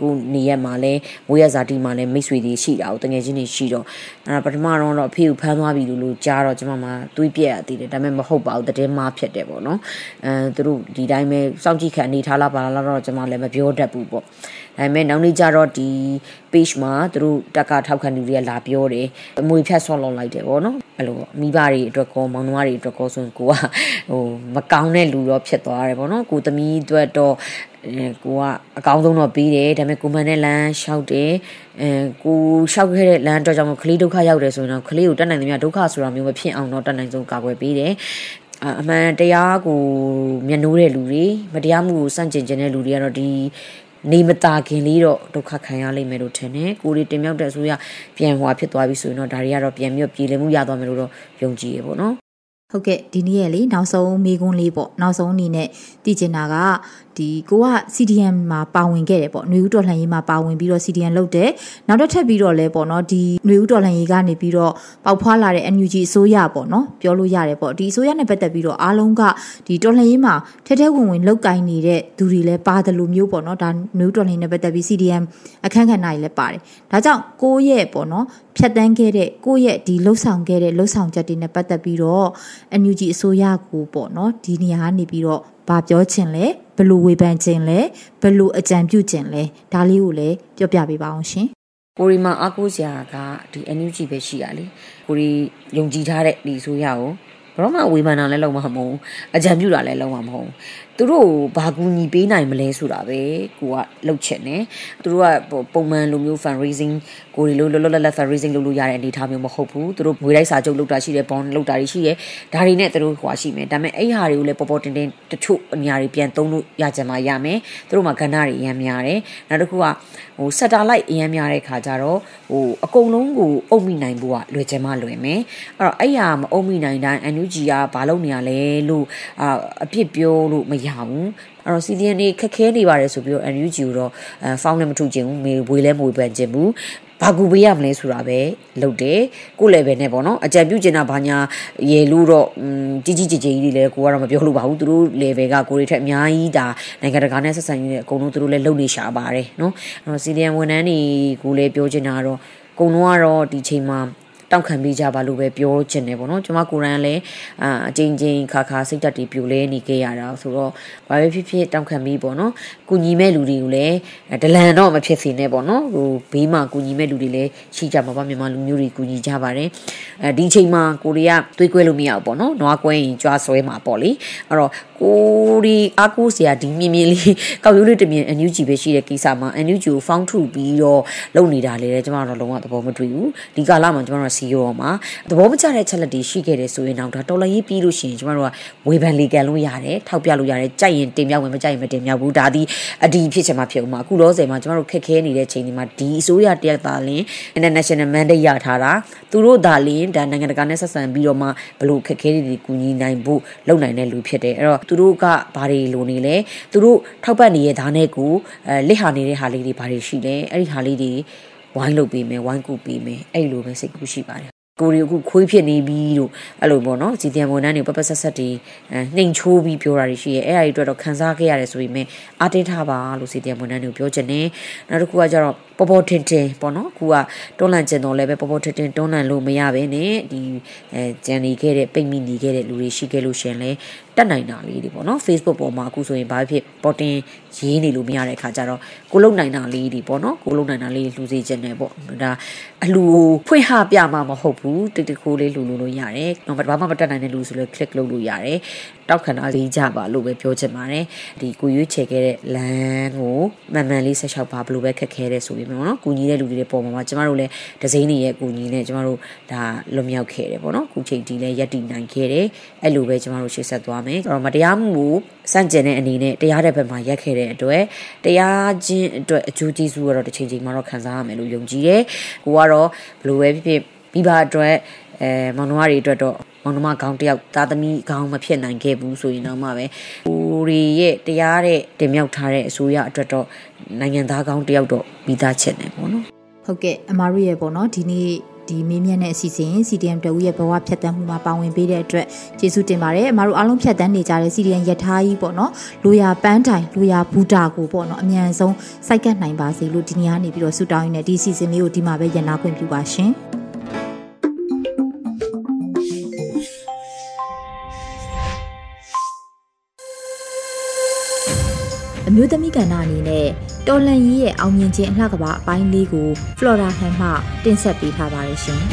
ကိုနေရက်မှာလဲမွေးရဇာတိမှာလဲမိတ်ဆွေတွေရှိတာကိုတကယ်ချင်းတွေရှိတော့အဲ့ဒါပထမတော့တော့အဖေကိုဖမ်းသွားပြီလို့လို့ကြားတော့ကျမမှာတွေးပြက်ရသေးတယ်ဒါပေမဲ့မဟုတ်ပါဘူးတည်င်းမဖြစ်တယ်ပေါ့နော်အဲသူတို့ဒီတိုင်းပဲစောင့်ကြည့်ခံအနေထားလားပါလားတော့ကျမလည်းမပြောတတ်ဘူးပေါ့ဒါပေမဲ့နောက်နေ့ကျတော့ဒီ page မှာသူတို့တက်ကထောက်ခံသူတွေကလာပြောတယ်အမွေဖြတ်ဆော့လောက်လိုက်တယ်ပေါ့နော်အဲ့လိုမိဘတွေအတွက်ကောမောင်နှမတွေအတွက်ကောဆိုရင်ကိုကဟိုမကောင်းတဲ့လူတော့ဖြစ်သွားတယ်ပေါ့နော်ကိုသမီးအတွက်တော့ကိုကအကောင်းဆုံးတော့ပြီးတယ်ဒါပေမဲ့ကိုမန်နဲ့လမ်းလျှောက်တယ်အဲကိုလျှောက်ခဲ့တဲ့လမ်းအတွက်ကြောင့်ကလေးဒုက္ခရောက်တယ်ဆိုရင်တော့ကလေးကိုတက်နိုင်သမျှဒုက္ခဆိုတာမျိုးမဖြစ်အောင်တော့တက်နိုင်ဆုံးကာကွယ်ပေးတယ်အမှန်တရားကိုမျက်နှိုးတဲ့လူတွေမတရားမှုကိုစန့်ကျင်ခြင်းတဲ့လူတွေကတော့ဒီ နေမတာခင်လေးတော့ဒုက္ခခံရလိမ့်မယ်လို့ထင်တယ်ကိုရီတင်မြောက်တဲ့အစိုးရပြန်ဟွာဖြစ်သွားပြီဆိုရင်တော့ဒါတွေကတော့ပြန်ပြီးပြည်လည်မှုရသွားမယ်လို့တော့ယုံကြည်ရပေါ့နော်ဟုတ်ကဲ့ဒီနေ့ရလေနောက်ဆုံးမေးခွန်းလေးပေါ့နောက်ဆုံးအနေနဲ့တည်ကျင်တာက ဒီကိုက CDM မှာပါဝင်ခဲ့တယ်ပေါ့ຫນွေဦးတော်လှန်ရေးမှာပါဝင်ပြီးတော့ CDM လုပ်တယ်နောက်တော့ထပ်ပြီးတော့လဲပေါ့နော်ဒီຫນွေဦးတော်လှန်ရေးကနေပြီးတော့ပေါက်ဖွာလာတဲ့ NUG အစိုးရပေါ့နော်ပြောလို့ရတယ်ပေါ့ဒီအစိုးရနဲ့ပတ်သက်ပြီးတော့အားလုံးကဒီတော်လှန်ရေးမှာထဲထဲဝင်ဝင်လောက်ကင်နေတဲ့သူတွေလည်းပါတယ်လို့မျိုးပေါ့နော်ဒါຫນွေဦးတော်လှန်ရေးနဲ့ပတ်သက်ပြီး CDM အခန်းကဏ္ဍတွေလည်းပါတယ်ဒါကြောင့်ကိုယ့်ရဲ့ပေါ့နော်ဖြတ်တန်းခဲ့တဲ့ကိုယ့်ရဲ့ဒီလှုပ်ဆောင်ခဲ့တဲ့လှုပ်ဆောင်ချက်တွေနဲ့ပတ်သက်ပြီးတော့ NUG အစိုးရကိုပေါ့နော်ဒီနေရာကနေပြီးတော့ဘာပြောချင်လဲ ဘယ်လိုဝေဖန်ချင်လဲဘယ်လိုအကြံပြုချင်လဲဒါလေးကိုလည်းပြောပြပေးပါအောင်ရှင်ကိုရီမှာအားကိုးစရာကဒီ NUG ပဲရှိရလေကိုရီယုံကြည်ထားတဲ့ဒီဆိုရကိုဘရောမှဝေဖန်တာလည်းလုံးဝမဟုတ်ဘူးအကြံပြုတာလည်းလုံးဝမဟုတ်ဘူး သူသူတို့ဘာကူညီပေးနိုင်မလဲဆိုတာပဲကိုကလှုပ်ချင်တယ်သူတို့ကပုံမှန်လိုမျိုး fundraising ကိုရီလိုလောလောလတ် fundraising လုပ်လို့ရတဲ့အနေအထားမျိုးမဟုတ်ဘူးသူတို့ငွေလိုက်စာချုပ်လုပ်တာရှိတယ် bond လုပ်တာရှိတယ်ဒါတွေနဲ့သူတို့ဟွာရှိမယ်ဒါပေမဲ့အဲ့ဟာတွေကိုလည်းပေါ်ပေါ်တင်တင်တချို့အများတွေပြန်သုံးလို့ရကြမှာရမယ်သူတို့မှာကဏ္ဍတွေအများများတယ်နောက်တစ်ခုကဟို satellite အများများတဲ့ခါကျတော့ဟိုအကုန်လုံးကိုအုပ်မိနိုင်ဖို့ကလွယ်ချင်မှလွယ်မယ်အဲ့တော့အဲ့ဟာမအုပ်မိနိုင်တိုင်း NUG ကဘာလုပ်နေရလဲလို့အာအပြစ်ပြောလို့မရဘူးအဲ့တော့ CDN နေခက်ခဲနေပါတယ်ဆိုပြီးတော့ NUG ကိုတော့အဲဖောင်းလည်းမထုတ်ခြင်းဘူးမေဝေးလည်းမဝေးပန်ခြင်းဘူးဘာကူပေးရမလဲဆိုတာပဲလုပ်တယ်ကို level နဲ့ပေါ့နော်အကြံပြုချင်တာဘာညာရေလို့တော့ကြီးကြီးကြီးကြီးကြီးလည်းကိုကတော့မပြောလို့ပါဘူးသူတို့ level ကကိုတွေထက်အများကြီးဒါနိုင်ငံတကာနဲ့ဆက်ဆံရေးနဲ့အကုန်လုံးသူတို့လည်းလုပ်နေရှာပါတယ်နော်အဲ့တော့ CDN ဝန်ထမ်းတွေကိုလည်းပြောချင်တာကတော့အကုန်လုံးကတော့ဒီချိန်မှာ တောက်ခံပေးကြပါလို့ပဲပြောချင်တယ်ပေါ့နော်ကျွန်မကိုရန်လည်းအာအချင်းချင်းခါခါစိတ်တက်တီပြိုလဲနေခဲ့ရတာဆိုတော့ဘာပဲဖြစ်ဖြစ်တောက်ခံပြီးပေါ့နော်ကုညီမဲ့လူတွေကိုလည်းဒလန်တော့မဖြစ်စေနဲ့ပေါ့နော်ဟိုဘေးမှာကုညီမဲ့လူတွေလည်းရှိကြမှာပါမြန်မာလူမျိုးတွေကုညီကြပါတယ်အဲဒီချိန်မှာကိုရီးယားတွေးကွဲလို့မရဘူးပေါ့နော်နွားကွဲရင်ကြွားဆွဲမှာပေါ့လေအဲ့တော့ကိုရီအားကိုးစရာဒီမြင်မြင်လေးကောက်ရိုးလေးတမြင် NUG ပဲရှိတဲ့ကိစ္စမှာ NUG ကိုဖောင်းထုပြီးတော့လုပ်နေတာလေကျွန်တော်တို့လုံးဝသဘောမတွေ့ဘူးဒီကာလမှာကျွန်တော်တို့စီရောမှာသဘောမကျတဲ့ချက်လက်တွေရှိခဲ့တယ်ဆိုရင်တော့ဒါတော်လရေးပြီးလို့ရှိရင်ကျွန်တော်တို့ကဝေဖန်လေကန်လို့ရတယ်ထောက်ပြလို့ရတယ်ကြိုက်ရင်တင်မြောက်ဝင်မကြိုက်ရင်မတင်မြောက်ဘူးဒါဒီအဒီဖြစ်ချင်မှဖြစ်ဦးမှာအခုလောဆယ်မှာကျွန်တော်တို့ခက်ခဲနေတဲ့ချိန်ဒီမှာဒီအစိုးရတရက်သားလင်း international mandate ရထားတာသူတို့ဒါလင်းဒါနိုင်ငံတကာနဲ့ဆက်ဆံပြီးတော့မှဘလို့ခက်ခဲတွေကူညီနိုင်ဖို့လုပ်နိုင်တဲ့လူဖြစ်တယ်အဲ့တော့သူတို့ကဘာတွေလိုနေလဲသူတို့ထောက်ပံ့နေတဲ့ဓာတ်နဲ့ကိုအဲလစ်ဟာနေတဲ့ဟာလေးတွေဘာတွေရှိလဲအဲ့ဒီဟာလေးတွေ ဝိုင်းလုပ်ပေးမယ်ဝိုင်းကူပေးမယ်အဲ့လိုပဲစိတ်ကူးရှိပါတယ်ကိုရီအခုခွေးဖြစ်နေပြီလို့အဲ့လိုပေါ့နော်စီတန်ဝန်ထမ်းတွေပပဆက်ဆက်တွေနှိမ်ချိုးပြီးပြောတာတွေရှိရဲအဲ့အရာတွေအတွက်တော့ခံစားခဲ့ရတယ်ဆိုပေမဲ့အားတင်းထားပါလို့စီတန်ဝန်ထမ်းတွေကိုပြောချင်တယ်နောက်တစ်ခုကကျတော့ ပေါ်ပေါ်ထင်ထင်ပေါ့နော်အခုကတွန်းလှန်ကျင်တော့လည်းပဲပေါ်ပေါ်ထင်ထင်တွန်းလှန်လို့မရဘဲနဲ့ဒီအဲကြံနေခဲ့တဲ့ပိတ်မိနေခဲ့တဲ့လူတွေရှိခဲ့လို့ရှင်လဲတက်နိုင်တာလေးတွေပေါ့နော် Facebook ပေါ်မှာအခုဆိုရင်ဘာဖြစ်ပေါ်တင်ရေးနေလို့မရတဲ့အခါကျတော့ကိုလုံနိုင်တာလေးတွေပေါ့နော်ကိုလုံနိုင်တာလေးလှူစေခြင်းနဲ့ပေါ့ဒါအလူဖွင့်ဟပြမှာမဟုတ်ဘူးတိတ်တခိုးလေးလှူလို့လို့ရတယ်တော့ဘာမှမတက်နိုင်တဲ့လူဆိုလို့ click လုပ်လို့ရတယ် တောက်ခံတာလေးကြပါလို့ပဲပြောချင်ပါတယ်ဒီကိုရွေးချယ်ခဲ့တဲ့လမ်းကိုမှန်မှန်လေးဆက်လျှောက်ပါဘလို့ပဲခက်ခဲတဲ့ဆိုပြီးပေါ့နော်ကူညီတဲ့လူတွေပေါ်မှာကျမတို့လည်းဒဇိန်းတွေရဲ့ကူညီနဲ့ကျမတို့ဒါလွန်မြောက်ခဲ့တယ်ပေါ့နော်ခုချိန်ဒီလည်းရက်တည်နိုင်ခဲ့တယ်အဲ့လိုပဲကျမတို့ရှေ့ဆက်သွားမယ်အဲ့တော့မတရားမှုကိုစန့်ကျင်တဲ့အနေနဲ့တရားတဲ့ဘက်မှာရက်ခဲ့တဲ့အတွက်တရားချင်းအတွက်အကျိုးကျေးဇူးကတော့တစ်ချိန်ချိန်မှာတော့ခံစားရမယ်လို့ယုံကြည်တယ်ကိုကတော့ဘလို့ပဲဖြစ်ဖြစ်ပြီးပါအတွက်အဲမောင်နှမတွေအတွက်တော့ မောင်နှမခေါင်းတယောက်သားသမီးခေါင်းမဖြစ်နိုင်ခဲ့ဘူးဆိုရင်တော့မှပဲကိုရီရဲ့တရားတဲ့တင်မြောက်ထားတဲ့အစိုးရအတွက်တော့နိုင်ငံသားကောင်းတယောက်တော့ပြီးသားချက်နေပေါ့နော်ဟုတ်ကဲ့အမားတို့ရဲ့ပေါ့နော်ဒီနေ့ဒီမေးမြန်းတဲ့အစီအစဉ် CDM တဦးရဲ့ဘဝဖြတ်တန်းမှုမှာပါဝင်ပေးတဲ့အတွက်ကျေးဇူးတင်ပါတယ်အမားတို့အားလုံးဖြတ်တန်းနေကြတဲ့ CDM ယထာကြီးပေါ့နော်လူရပန်းတိုင်လူရဘူတာကိုပေါ့နော်အမြန်ဆုံးစိုက်ကတ်နိုင်ပါစေလို့ဒီနေ့ကနေပြီးတော့ဆုတောင်းရင်းနဲ့ဒီအစီအစဉ်လေးကိုဒီမှာပဲရန်နာခွင့်ပြုပါရှင် မျိုးသမီးကဏ္ဍအနေနဲ့တော်လန်ကြီးရဲ့အောင်မြင်ခြင်းအလှကပါအပိုင်းလေးကို Flora Han မှတင်ဆက်ပေးထားပါတယ်ရှင်။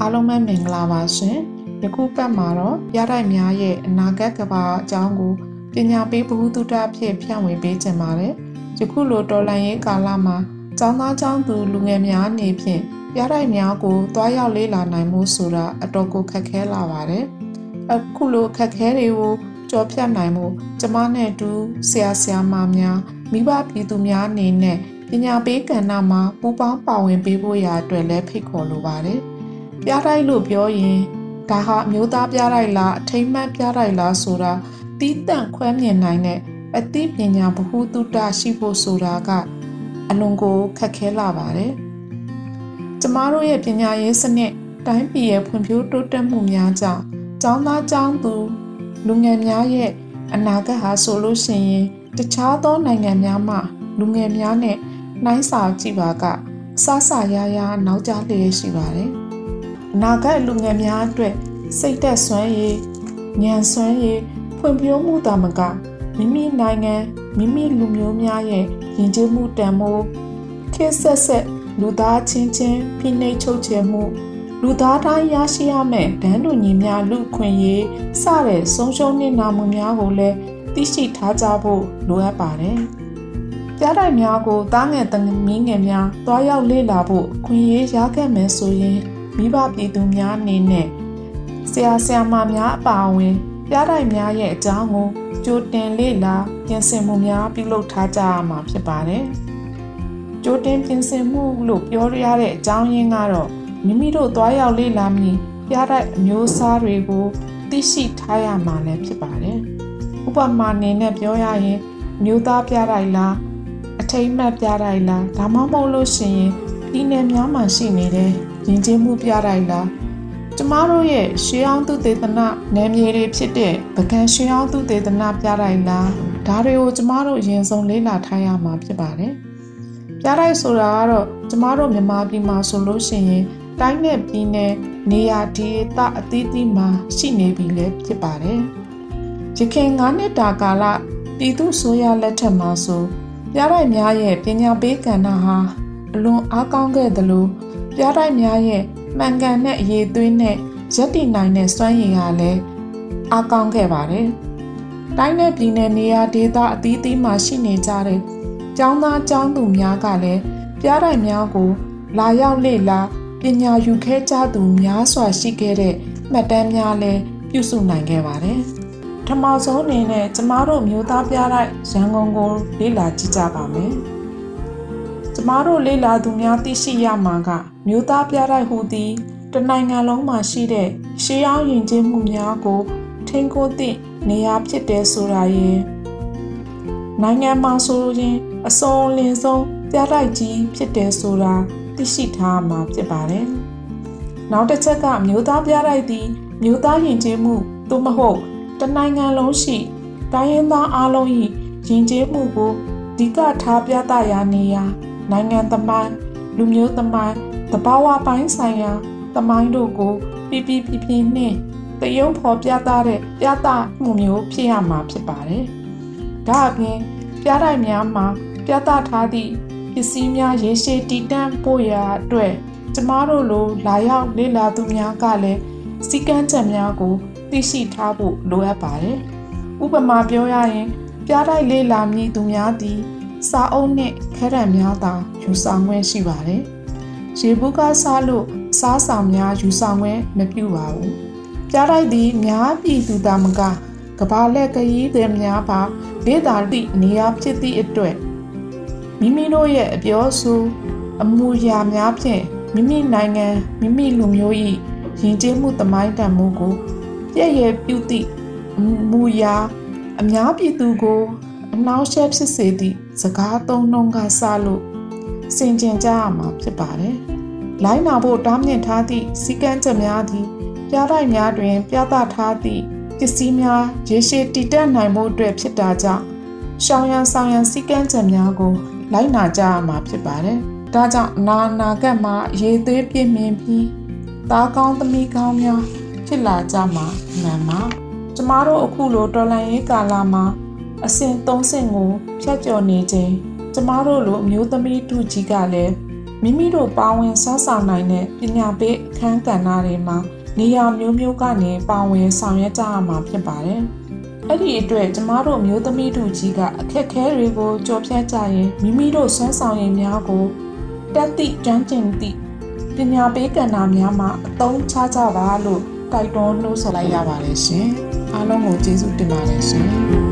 အားလုံးပဲမင်္ဂလာပါရှင်။ယခုပတ်မှာတော့ရတိုက်များရဲ့အနာဂတ်ကဘာအကြောင်းကိုပညာပေးဗဟုသုတဖြင့်ဖြန့်ဝေပေးခြင်းပါတယ်။ယခုလိုတော်လန်ရေးကာလမှာကျောင်းသားကျောင်းသူလူငယ်များအနေဖြင့်ရတိုက်များကိုတွားရောက်လေ့လာနိုင်မှုဆိုတာအတော်ကိုခက်ခဲလာပါတယ်။အခုလိုခက်ခဲတွေကို ကြော်ဖြတ်နိုင်မှုကျမနဲ့တူဆရာဆရာမများမိဘပြည်သူများအနေနဲ့ပညာပေးကဏ္ဍမှာပူးပေါင်းပါဝင်ပေးဖို့ရာအတွက်လည်းဖိတ်ခေါ်လိုပါတယ်။ပြားတိုက်လို့ပြောရင်ဒါဟာအမျိုးသားပြားတိုက်လားအထိမ့်မှတ်ပြားတိုက်လားဆိုတာတီးတန့်ခွဲမြင်နိုင်တဲ့အသိပညာဗဟုသုတရှိဖို့ဆိုတာကအလွန်ကိုခက်ခဲလာပါတယ်။ကျမတို့ရဲ့ပညာရေးစနစ်တိုင်းပြည်ရဲ့ဖွံ့ဖြိုးတိုးတက်မှုများကြောင့်ကျောင်းသားကျောင်းသူ လူငယ်များရဲ့အနာဂတ်ဟာဆိုလို့ရှိရင်တခြားသောနိုင်ငံများမှလူငယ်များနဲ့နှိုင်းစာကြည့်ပါကအဆဆရရနောက်ကျလျက်ရှိပါတယ်။အနာဂတ်လူငယ်များအတွက်စိတ်သက်စွမ်းရည်ဉာဏ်စွမ်းရည်ဖွံ့ဖြိုးမှုတာမကမိမိနိုင်ငံမိမိလူမျိုးများရဲ့ယဉ်ကျေးမှုတန်ဖိုးခေတ်ဆက်ဆက်လူသားချင်းချင်းဖိနှိပ်ချုပ်ချယ်မှု လူသားတိုင်းရရှိရမယ့်ဒန်းတူညီများလူခွင့်ရေးစတဲ့ဆုံးရှုံးနေနာမှုများကိုလည်းသိရှိထားကြဖို့လိုအပ်ပါတယ်။ကြားတိုင်များကိုတားငယ်သမီးငယ်များတွားရောက်လေ့လာဖို့ခွင့်ရေးရခဲ့မယ်ဆိုရင်မိဘပြည်သူများအနေနဲ့ဆရာဆရာမများအပါအဝင်ကြားတိုင်များရဲ့အကြောင်းကိုကြိုတင်လေ့လာပြင်ဆင်မှုများပြုလုပ်ထားကြရမှာဖြစ်ပါတယ်။ကြိုတင်ပြင်ဆင်မှုလို့ပြောရတဲ့အကြောင်းရင်းကတော့ မိမိတို့သွားရောက်လေ့လာမည်ပြတဲ့အမျိုးအစားတွေကိုသိရှိထားရမှာလည်းဖြစ်ပါတယ်။ဥပမာအနေနဲ့ပြောရရင်မျိုးသားပြတိုက်လားအထိမ့်မှတ်ပြတိုက်လားဒါမှမဟုတ်လို့ရှိရင်ဒီနယ်များမှာရှိနေတဲ့ယဉ်ကျေးမှုပြတိုက်လားကျမတို့ရဲ့ရှေးအောင်သူသေသနာနယ်မြေတွေဖြစ်တဲ့ပကံရှေးအောင်သူသေသနာပြတိုက်လားဒါတွေကိုကျမတို့ရင်ဆုံးလေ့လာထားရမှာဖြစ်ပါတယ်။ပြတိုက်ဆိုတာကတော့ကျမတို့မြန်မာပြည်မှာဆိုလို့ရှိရင် တိုင်းနဲ့ပြည်နယ်နေရာဒေသအသီးသီးမှာရှိနေပြီလည်းဖြစ်ပါတယ်။ရခိုင်9နှစ်တာကာလပြည်သူဆိုရလက်ထက်မှာဆိုပြရိုက်များရဲ့ပညာပေးကဏ္ဍဟာအလွန်အားကောင်းခဲ့သလိုပြရိုက်များရဲ့မှန်ကန်တဲ့အရေးသွေးနဲ့ရက်တည်နိုင်တဲ့စွမ်းရည်ကလည်းအားကောင်းခဲ့ပါတယ်။တိုင်းနဲ့ပြည်နယ်နေရာဒေသအသီးသီးမှာရှိနေကြတဲ့ကျောင်းသားကျောင်းသူများကလည်းပြရိုက်များကို လာရောက်လေ့လာ ပညာယူခဲ့ကြသူများစွာရှိခဲ့တဲ့မှတ်တမ်းများလည်းပြုစုနိုင်ခဲ့ပါတယ်။ထမဆုံးအနေနဲ့ကျမတို့မျိုးသားပြလိုက်ရန်ကုန်ကိုလေ့လာကြည့်ကြပါမယ်။ကျမတို့လေ့လာသူများသိရှိရမှာကမျိုးသားပြလိုက်ဟူသည်တနိုင်ငံလုံးမှာရှိတဲ့ရှေးအောင်ယဉ်ကျေးမှုများကိုထိန်းကိုသည့်နေရာဖြစ်တဲ့ဆိုတာရဲ့နိုင်ငံမှာဆိုရင်အစုံလင်ဆုံးပြတိုက်ကြီးဖြစ်တယ်ဆိုတာ သိရှိထားမှာဖြစ်ပါတယ်။နောက်တစ်ချက်ကမျိုးသားပြလိုက်သည့်မျိုးသားယဉ်ကျေးမှုသို့မဟုတ်တနိုင်ငံလုံးရှိတိုင်းရင်းသားအလုံး၏ယဉ်ကျေးမှုကိုဒီကထားပြသရာနေရာနိုင်ငံသမိုင်းလူမျိုးသမိုင်းတဘာဝပိုင်းဆိုင်ရာသမိုင်းတို့ကိုပြပြပြပြနှင့်တယုံဖော်ပြသတဲ့ပြသမှုမျိုးဖြစ်ရမှာဖြစ်ပါတယ်။ဒါအပြင်ပြတိုက်များမှာပြသထားသည့်ပ စ္စည်းများရေရှည်တည်တံ့ဖို့ရာအတွက်ကျမတို့လိုလာရောက်လေ့လာသူများကလည်းစီကံချက်များကိုသိရှိထားဖို့လိုအပ်ပါတယ်။ဥပမာပြောရရင်ပြားတိုက်လေ့လာမည်သူများသည် စာအုပ်နှင့်ခရံများသာယူဆောင်ခွင့်ရှိပါတယ်။ရေဘူးကစားလို့စားဆောင်များယူဆောင်ခွင့်မပြုပါဘူး။ပြားတိုက်သည်များပြည်သူသားမကကဘာလက်ကကြီးတွေများပါဒေတာတိနေရာဖြစ်သည့်အတွက် မိမိတို့ရဲ့အပြောဆိုအမူအရာများဖြင့်မိမိနိုင်ငံမိမိလူမျိုး၏ယဉ်ကျေးမှုသမိုင်းတန်မှုကိုပြည့်ရဲ့ပြုသည့်မူအရာအများပြည်သူကိုအနှောင့်အယှက်ဖြစ်စေသည့်စကားသုံးနှုန်းကစလို့စင်ကြင်ကြရမှာဖြစ်ပါတယ်။လိုင်းနာဖို့တားမြစ်ထားသည့်စီကံချက်များသည်ပြတိုက်များတွင် ပြသထားသည့်ပစ္စည်းများရေရှည်တည်တံ့နိုင်ဖို့အတွက်ဖြစ်တာကြောင့်ရှောင်းရန်ဆောင်ရန်စီကံချက်များကို လိုက်နာကြရမှာဖြစ်ပါတယ်။ဒါကြောင့်နာနာကတ်မှာရေသွေးပြည့်မြင်ပြီးသားကောင်းသမီးကောင်းများဖြစ်လာကြမှာမှန်ပါ။ကျမတို့အခုလိုတော်လန်ရေးကာလမှာအဆင့်၃ဆင့်ကိုဖြတ်ကျော်နေခြင်းကျမတို့လိုအမျိုးသမီးတို့ကြီးကလည်းမိမိတို့ပါဝင်စားဆောင်နိုင်တဲ့ပညာပေးအခန်းကဏ္ဍတွေမှာနေရာမျိုးမျိုးကနေပါဝင်ဆောင်ရွက်ကြရမှာဖြစ်ပါတယ်။ အဲ့ဒီအတွက်ကျမတို့မျိုးသမီးတို့ကြီးကအခက်ခဲတွေကိုကြော်ဖြတ်ကြရင်မိမိတို့ဆွမ်းဆောင်ရည်များကိုတက်သည့်ကျွမ်းကျင်သည့်ပညာပေးကဏ္ဍများမှာအသုံးချကြပါလို့တိုက်တွန်းနှိုးဆော်လိုက်ရပါတယ်ရှင်အားလုံးကိုကျေးဇူးတင်ပါတယ်ရှင်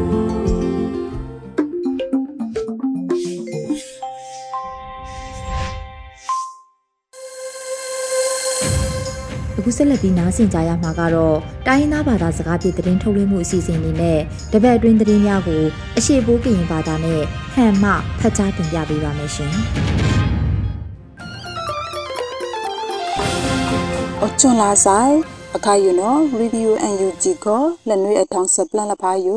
ဆက်လက်ပြီးနားဆင်ကြရမှာကတော့တိုင်းရင်းသားဘာသာစကားဖြင့်သတင်းထုတ်လွှင့်မှုအစီအစဉ်လေးနဲ့တပတ်အတွင်းသတင်းများကိုအရှိပိုးကရင်ဘာသာနဲ့ဟန်မှဖတ်ကြားတင်ပြပေးပါမယ်ရှင်။အချွန်လာဆိုင်အခါယူနော်ရေဒီယိုအန်ယူဂျီကိုလက်နွေအထောင်စပလန်လဖာယူ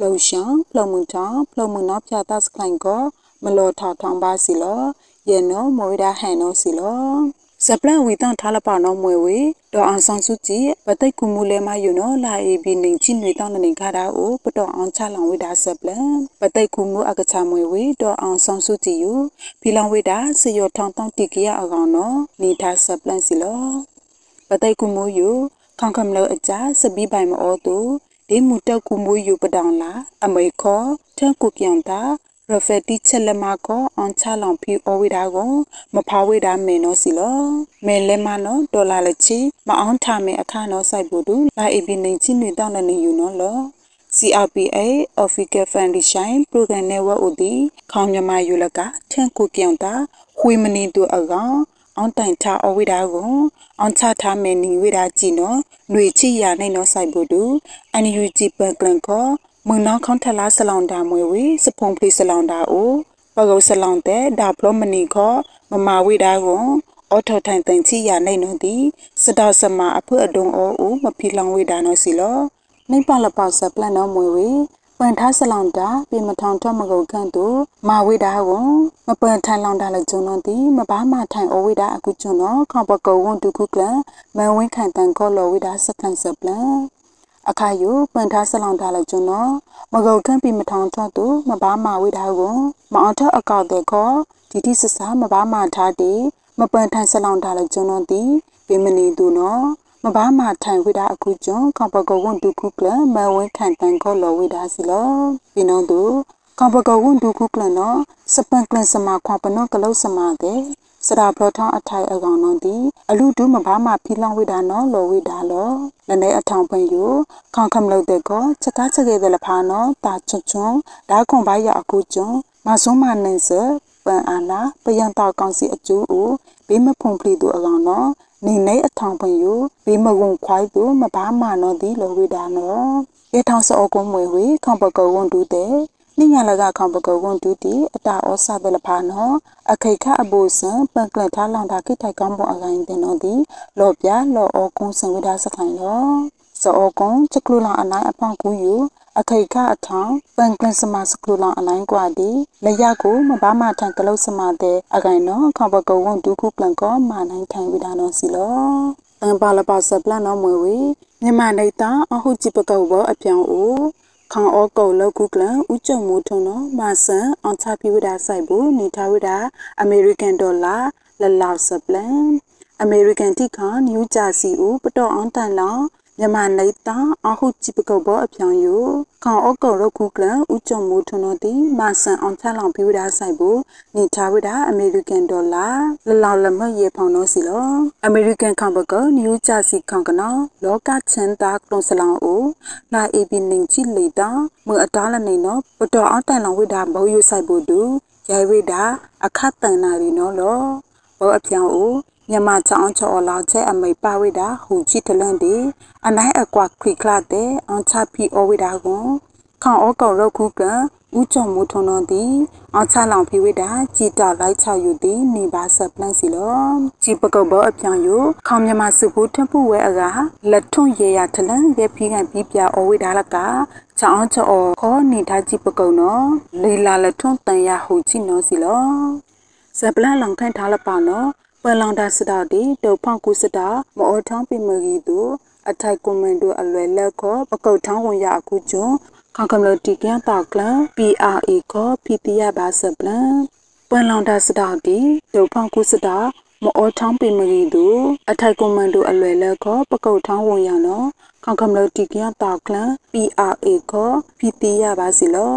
လှုပ်ရှောင်းလှုံမှုထောင်လှုံမှုနောက်ဖြာတတ်စကလိုင်ကိုမလောထောက်ထောင်ပါစီလောယေနောမွေဒါဟန်နောစီလော ဇပလန်ဝီတန်ထားလပါနော်မွေဝေဒေါ်အောင်ဆောင်စုကြည်ပတိတ်ကူမူလဲမယူနော်လာအေဘီနေချင်းတွေတောင်းနေခါတာအိုပတော်အောင်ချလောင်ဝေတာဇပလန်ပတိတ်ကူမူအကချမွေဝေဒေါ်အောင်ဆောင်စုကြည်ယူဖီလောင်ဝေတာစရောထောင်းတောင်းတိကရအကောင်နော်နေထားဇပလန်စီလောပတိုင်ကူမိုးယူခေါခမ်လောအကြစပီးပိုင်မောတူဒီမူတက်ကူမိုးယူပဒေါင်လာအမေခောထန်ကူပြောင်တာ ရဖက်တီချက်လက်မကောအန်ချလောင်ဖီအဝိဒါကိုမဖာဝိဒါမေနောစီလောမဲလဲမနောဒေါ်လာလချီမအောင်ထမဲအခါနောဆိုင်ဘူးဒူလာအီဘီနေချီနေတောင်းနေယူနော်လော CRPA Official Foundation Program Network ဥတီခေါင်မြမယူလကထန်ကူပြောင်တာခွေမနီတူအကောင်အောင်တိုင်ချအဝိဒါကိုအောင်ချထားမယ်နီဝိဒါကြည့်နော်ຫນွေချီရနိုင်နော်ဆိုင်ဘူးဒူ NUG ပန်ကလန်ခေါ် မုံနောင်းခေါထလာဆလောင်တာမွေဝေစဖုံပလီဆလောင်တာအိုပကုတ်ဆလောင်တဲ့ဒါဖလိုမနီခေါ်မမဝိဒါကိုအော်ထော်ထိုင်တန်ချီရနိုင်နော်ဒီစတောက်စမအဖွအဒုံအိုဦးမဖီလောင်ဝိဒါနော်စီလောနိပလပဆပလန်နော်မွေဝေပန်ထားဆလောင်တာပြမထောင်တော့မကုတ်ခန့်တို့မဝိဒါကိုမပန်ထိုင်လောင်တာလည်းဂျုံတော့ဒီမဘာမထိုင်အဝိဒါအခုကျွန်းတော့ခေါပကောဝန်တုခုကလမန်ဝင်းခိုင်တန်ကောလောဝိဒါစကန်ဆပလန် အခါယူပန်ထားဆလောင်တာလည်းကျွန်းတော့မကုတ်ခန့်ပြမထောင်တော့တို့မဘာမဝိဒါကိုမအောင်ထအကောက်တဲ့ခေါ်ဒီတိစစမဘာမထားတဲ့မပန်ထိုင်ဆလောင်တာလည်းကျွန်းတော့ဒီပြမနေသူနော်မဘာမာထိုင်ဝိဒါအခုကျွန်းကပကဝွန်ဒုခုကလမဝင်းခံတန်ခေါ်လောဝိဒါစီလောပြနောတူကပကဝွန်ဒုခုကလနော်စပန်ကလစမခွာပနောကလုစမတဲ့ စရာပလထောင်းအထိုင်အကောင်နော်ဒီအလူဒုမဘာမာဖီလောင်ဝိဒါနော်လောဝိဒါလောလနေအထောင်ပန်ယူခေါခမ်လို့တဲ့ကောချက်ကားချက်ခဲ့တဲ့လဖာနော်တာချွတ်ချွန်းဓာခွန်ပါရအခုကျွန်းမဆုံမနင်းစပန်အာနာပယံတောက်ကောင်စီအကျိုးဦးဘေးမဖုန်ဖလီသူအကောင်နော်နေနေအထောင်ပွင့်ယူဘေးမကုံခွိုက်သူမဘာမာနော်ဒီလိုဝိဒါနော်ရေထောင်စောကုံမွေဝေခေါပကောဝန်တူတဲ့ နိညာလကခေါပကောဝန်တူတီအတာဩဆတဲ့လဖာနော်အခိခအဘူစံပန်ကလထားလောင်တာခိထိုက်ကောင်းပေါ်အကိုင်းတဲ့နော်ဒီလော်ပြလော်ဩကုံစံဝိဒါစခိုင်လောစောကုံချကလူလာအနိုင်အဖောင်ကူယူအခိခအထောင်ပန်ကလစမစကလူလောင်အလိုင်းကွာဒီလရကိုမဘာမထန်ကလုတ်စမတဲ့အကိုင်နော်ခေါပကောဝန်တူခုပလန်ကောမာနိုင်ထိုင်ဝိဒါနော်စီလောအန်ပါလပါစပလန်နော်မွေဝေမြန်မာနေတာအဟုတ်ကြည့်ပကောဘောအပြောင်းအို ခေါအောကုတ်လောက်ကုကလန်ဥကြုံမိုးထုံနော်မာဆန်အောင်ချပြဝဒဆိုင်ဘူးနေထားဝဒအမေရိကန်ဒေါ်လာလလောက်စပလန်အမေရိကန်တိခါနယူးဂျာစီဦးပတော်အောင်တန်လောင် မြန်မာနေတာအဟုကြည့်ပကုတ်ဘောအပြောင်ယခေါအောကုတ်လောက်ကုကလန်ဥကြုံမိုးထုံနော်ဒီမာဆန်အောင်ချလောင်ပြဝဒဆိုင်ဘူးနေထားဝဒအမေရိကန်ဒေါ်လာလလောက်လမရေဖောင်နော်စီလောအမေရိကန်ခေါပကနယူးဂျာစီခေါကနော်လောကချန်တာကလုံစလောင်အိုလာအေဘီနင်းချီလေတာမအတားလနေနော်ပတော်အောင်တန်လောင်ဝိဒါဘောယူဆိုင်ဖို့တူရိုင်ဝိဒါအခတ်တန်နာရီနော်လောဘောအပြောင်အို မြန်မာချောင်းချောလောက်ချဲအမိပါဝိဒါဟူချီတလန်ဒီအနိုင်အကွာခရီကလာတဲ့အန်ချပီအဝိဒါကွန်ခေါအောကောရုတ်ခုကဥကြုံမူထုံတော်သည်အချလောင်ဖိဝိတာကြည်တာလိုက်ချယူသည်နေပါဆပ်ပလန့်စီလောကြည်ပကုတ်ဘောအပြောင်ယခေါမြမစုဘူးထပ်ဖို့ဝဲအကလက်ထွန်ရေရထလန်ရဲဖီးကန်ပြီးပြအဝိတာလကချောင်းချောခေါနေထားကြည်ပကုတ်နော်လေလာလက်ထွန်တန်ရဟူချီနော်စီလောဇပလန်လောင်ခန့်ထားလပါနော် ပလောင်တာစတာဒီတုတ်ဖောက်ကုစတာမောထောင်းပိမဂီတူအထိုက်ကွန်မန်တိုအလွယ်လက်ခေါ်ပကုတ်ထောင်းဝင်ရအခုကျွန်းခေါကမလတီကန်တောက်ကလ PRA ကိုဖီပီယာဘာစပလန်ပွန်လောင်တာစတောက်ဒီဒုဖောင်ကုစတာမောထောင်းပင်မရီသူအထိုက်ကွန်မန်တိုအလွယ်လက်ကိုပကုတ်ထောင်းဝင်ရနော်ခေါကမလတီကန်တောက်ကလ PRA ကိုဖီပီယာဘာစီလော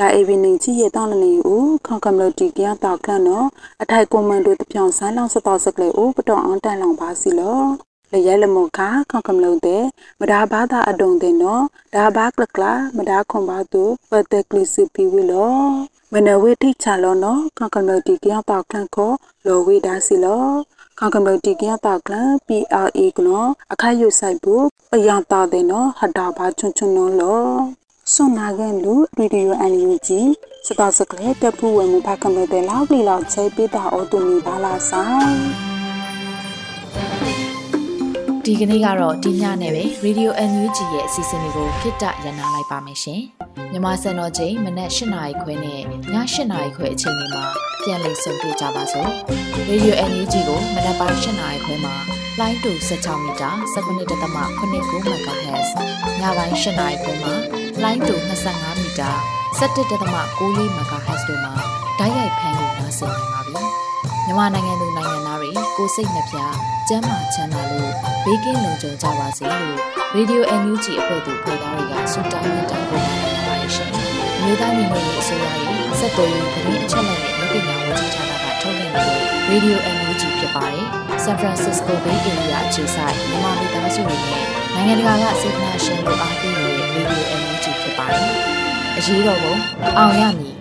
လာအေဗီနေချီရတောင်းနေဦးခေါကမလတီကန်တောက်ကနော်အထိုက်ကွန်မန်တိုတပြောင်ဆန်းလောင်စတော့စကလေဦးပတော်အောင်တန်လောင်ပါစီလောလရဲလမောကခေါကမလုံးတဲ့မဒါဘာသာအတုံတဲ့နော်ဒါဘာကလကလာမဒါခွန်ပါသူပတက်ကလစီပီဝီလောမနဝေထိချလောနော်ခေါကမလုံးတီကရပေါကလန်ကိုလောဝေဒါစီလောခေါကမလုံးတီကရပေါကလန် PRA ကနော်အခါယူဆိုင်ဘူးပယံတာတဲ့နော်ဟတာဘာချွန်းချွန်းနော်လော ဆွန်နာကန်လူဗီဒီယိုအန်ယူဂျီစတော့စကလေတပူဝဲမူဖကမတဲ့လောက်လီလောက်ချဲပေးတာအော်တူမီပါလာဆိုင်ဒီကနေ့ကတော့ဒီညနဲ့ပဲ Radio NUG ရဲ့အစီအစဉ်လေးကိုခਿੱတရနာလိုက်ပါမယ်ရှင်။မြမစံတော်ချိန်မနက်၈နာရီခွဲနဲ့ည၈နာရီခွဲအချိန်တွေမှာပြန်လည်ဆုံတွေ့ကြပါစို့။ Radio NUG ကိုမနက်ပိုင်း၈နာရီခွဲမှာလိုင်းတူ16မီတာ19.8 MHz ညပိုင်း၈နာရီခွဲမှာ လိုင်းတူ25မီတာ17.6 MHz တို့မှာဓာတ်ရိုက်ဖမ်းလို့နိုင်စေနိုင်ပါပြီ။မြန်မာနိုင်ငံသူနိုင်ငံသားတွေကိုစိတ်နှပြကျန်းမာချမ်းသာလို့ဘေးကင်းလုံခြုံကြပါစေလို့ Radio NUG အဖွဲ့သူဖွဲ့သားတွေကဆုတောင်းမြတ်တာပို့တာနေပါတယ်ရှင်။မြေသားညီမတွေအစိုးရရဲ့စက်တော်ရင်သတင်းအချက်အလက်တွေလူပညာဝန်ကြီးဌာနကထုတ်လွှင့်နေတဲ့ Radio NUG ဖြစ်ပါတယ်။ San Francisco Bay Area အခြေစိုက်မြန်မာမိသားစုတွေနဲ့နိုင်ငံတကာကစေတနာရှင်တို့အားပေး နေတဲ့ Radio NUG ဖြစ်ပါတယ်။အရေးတော်ပုံအောင်ရမည်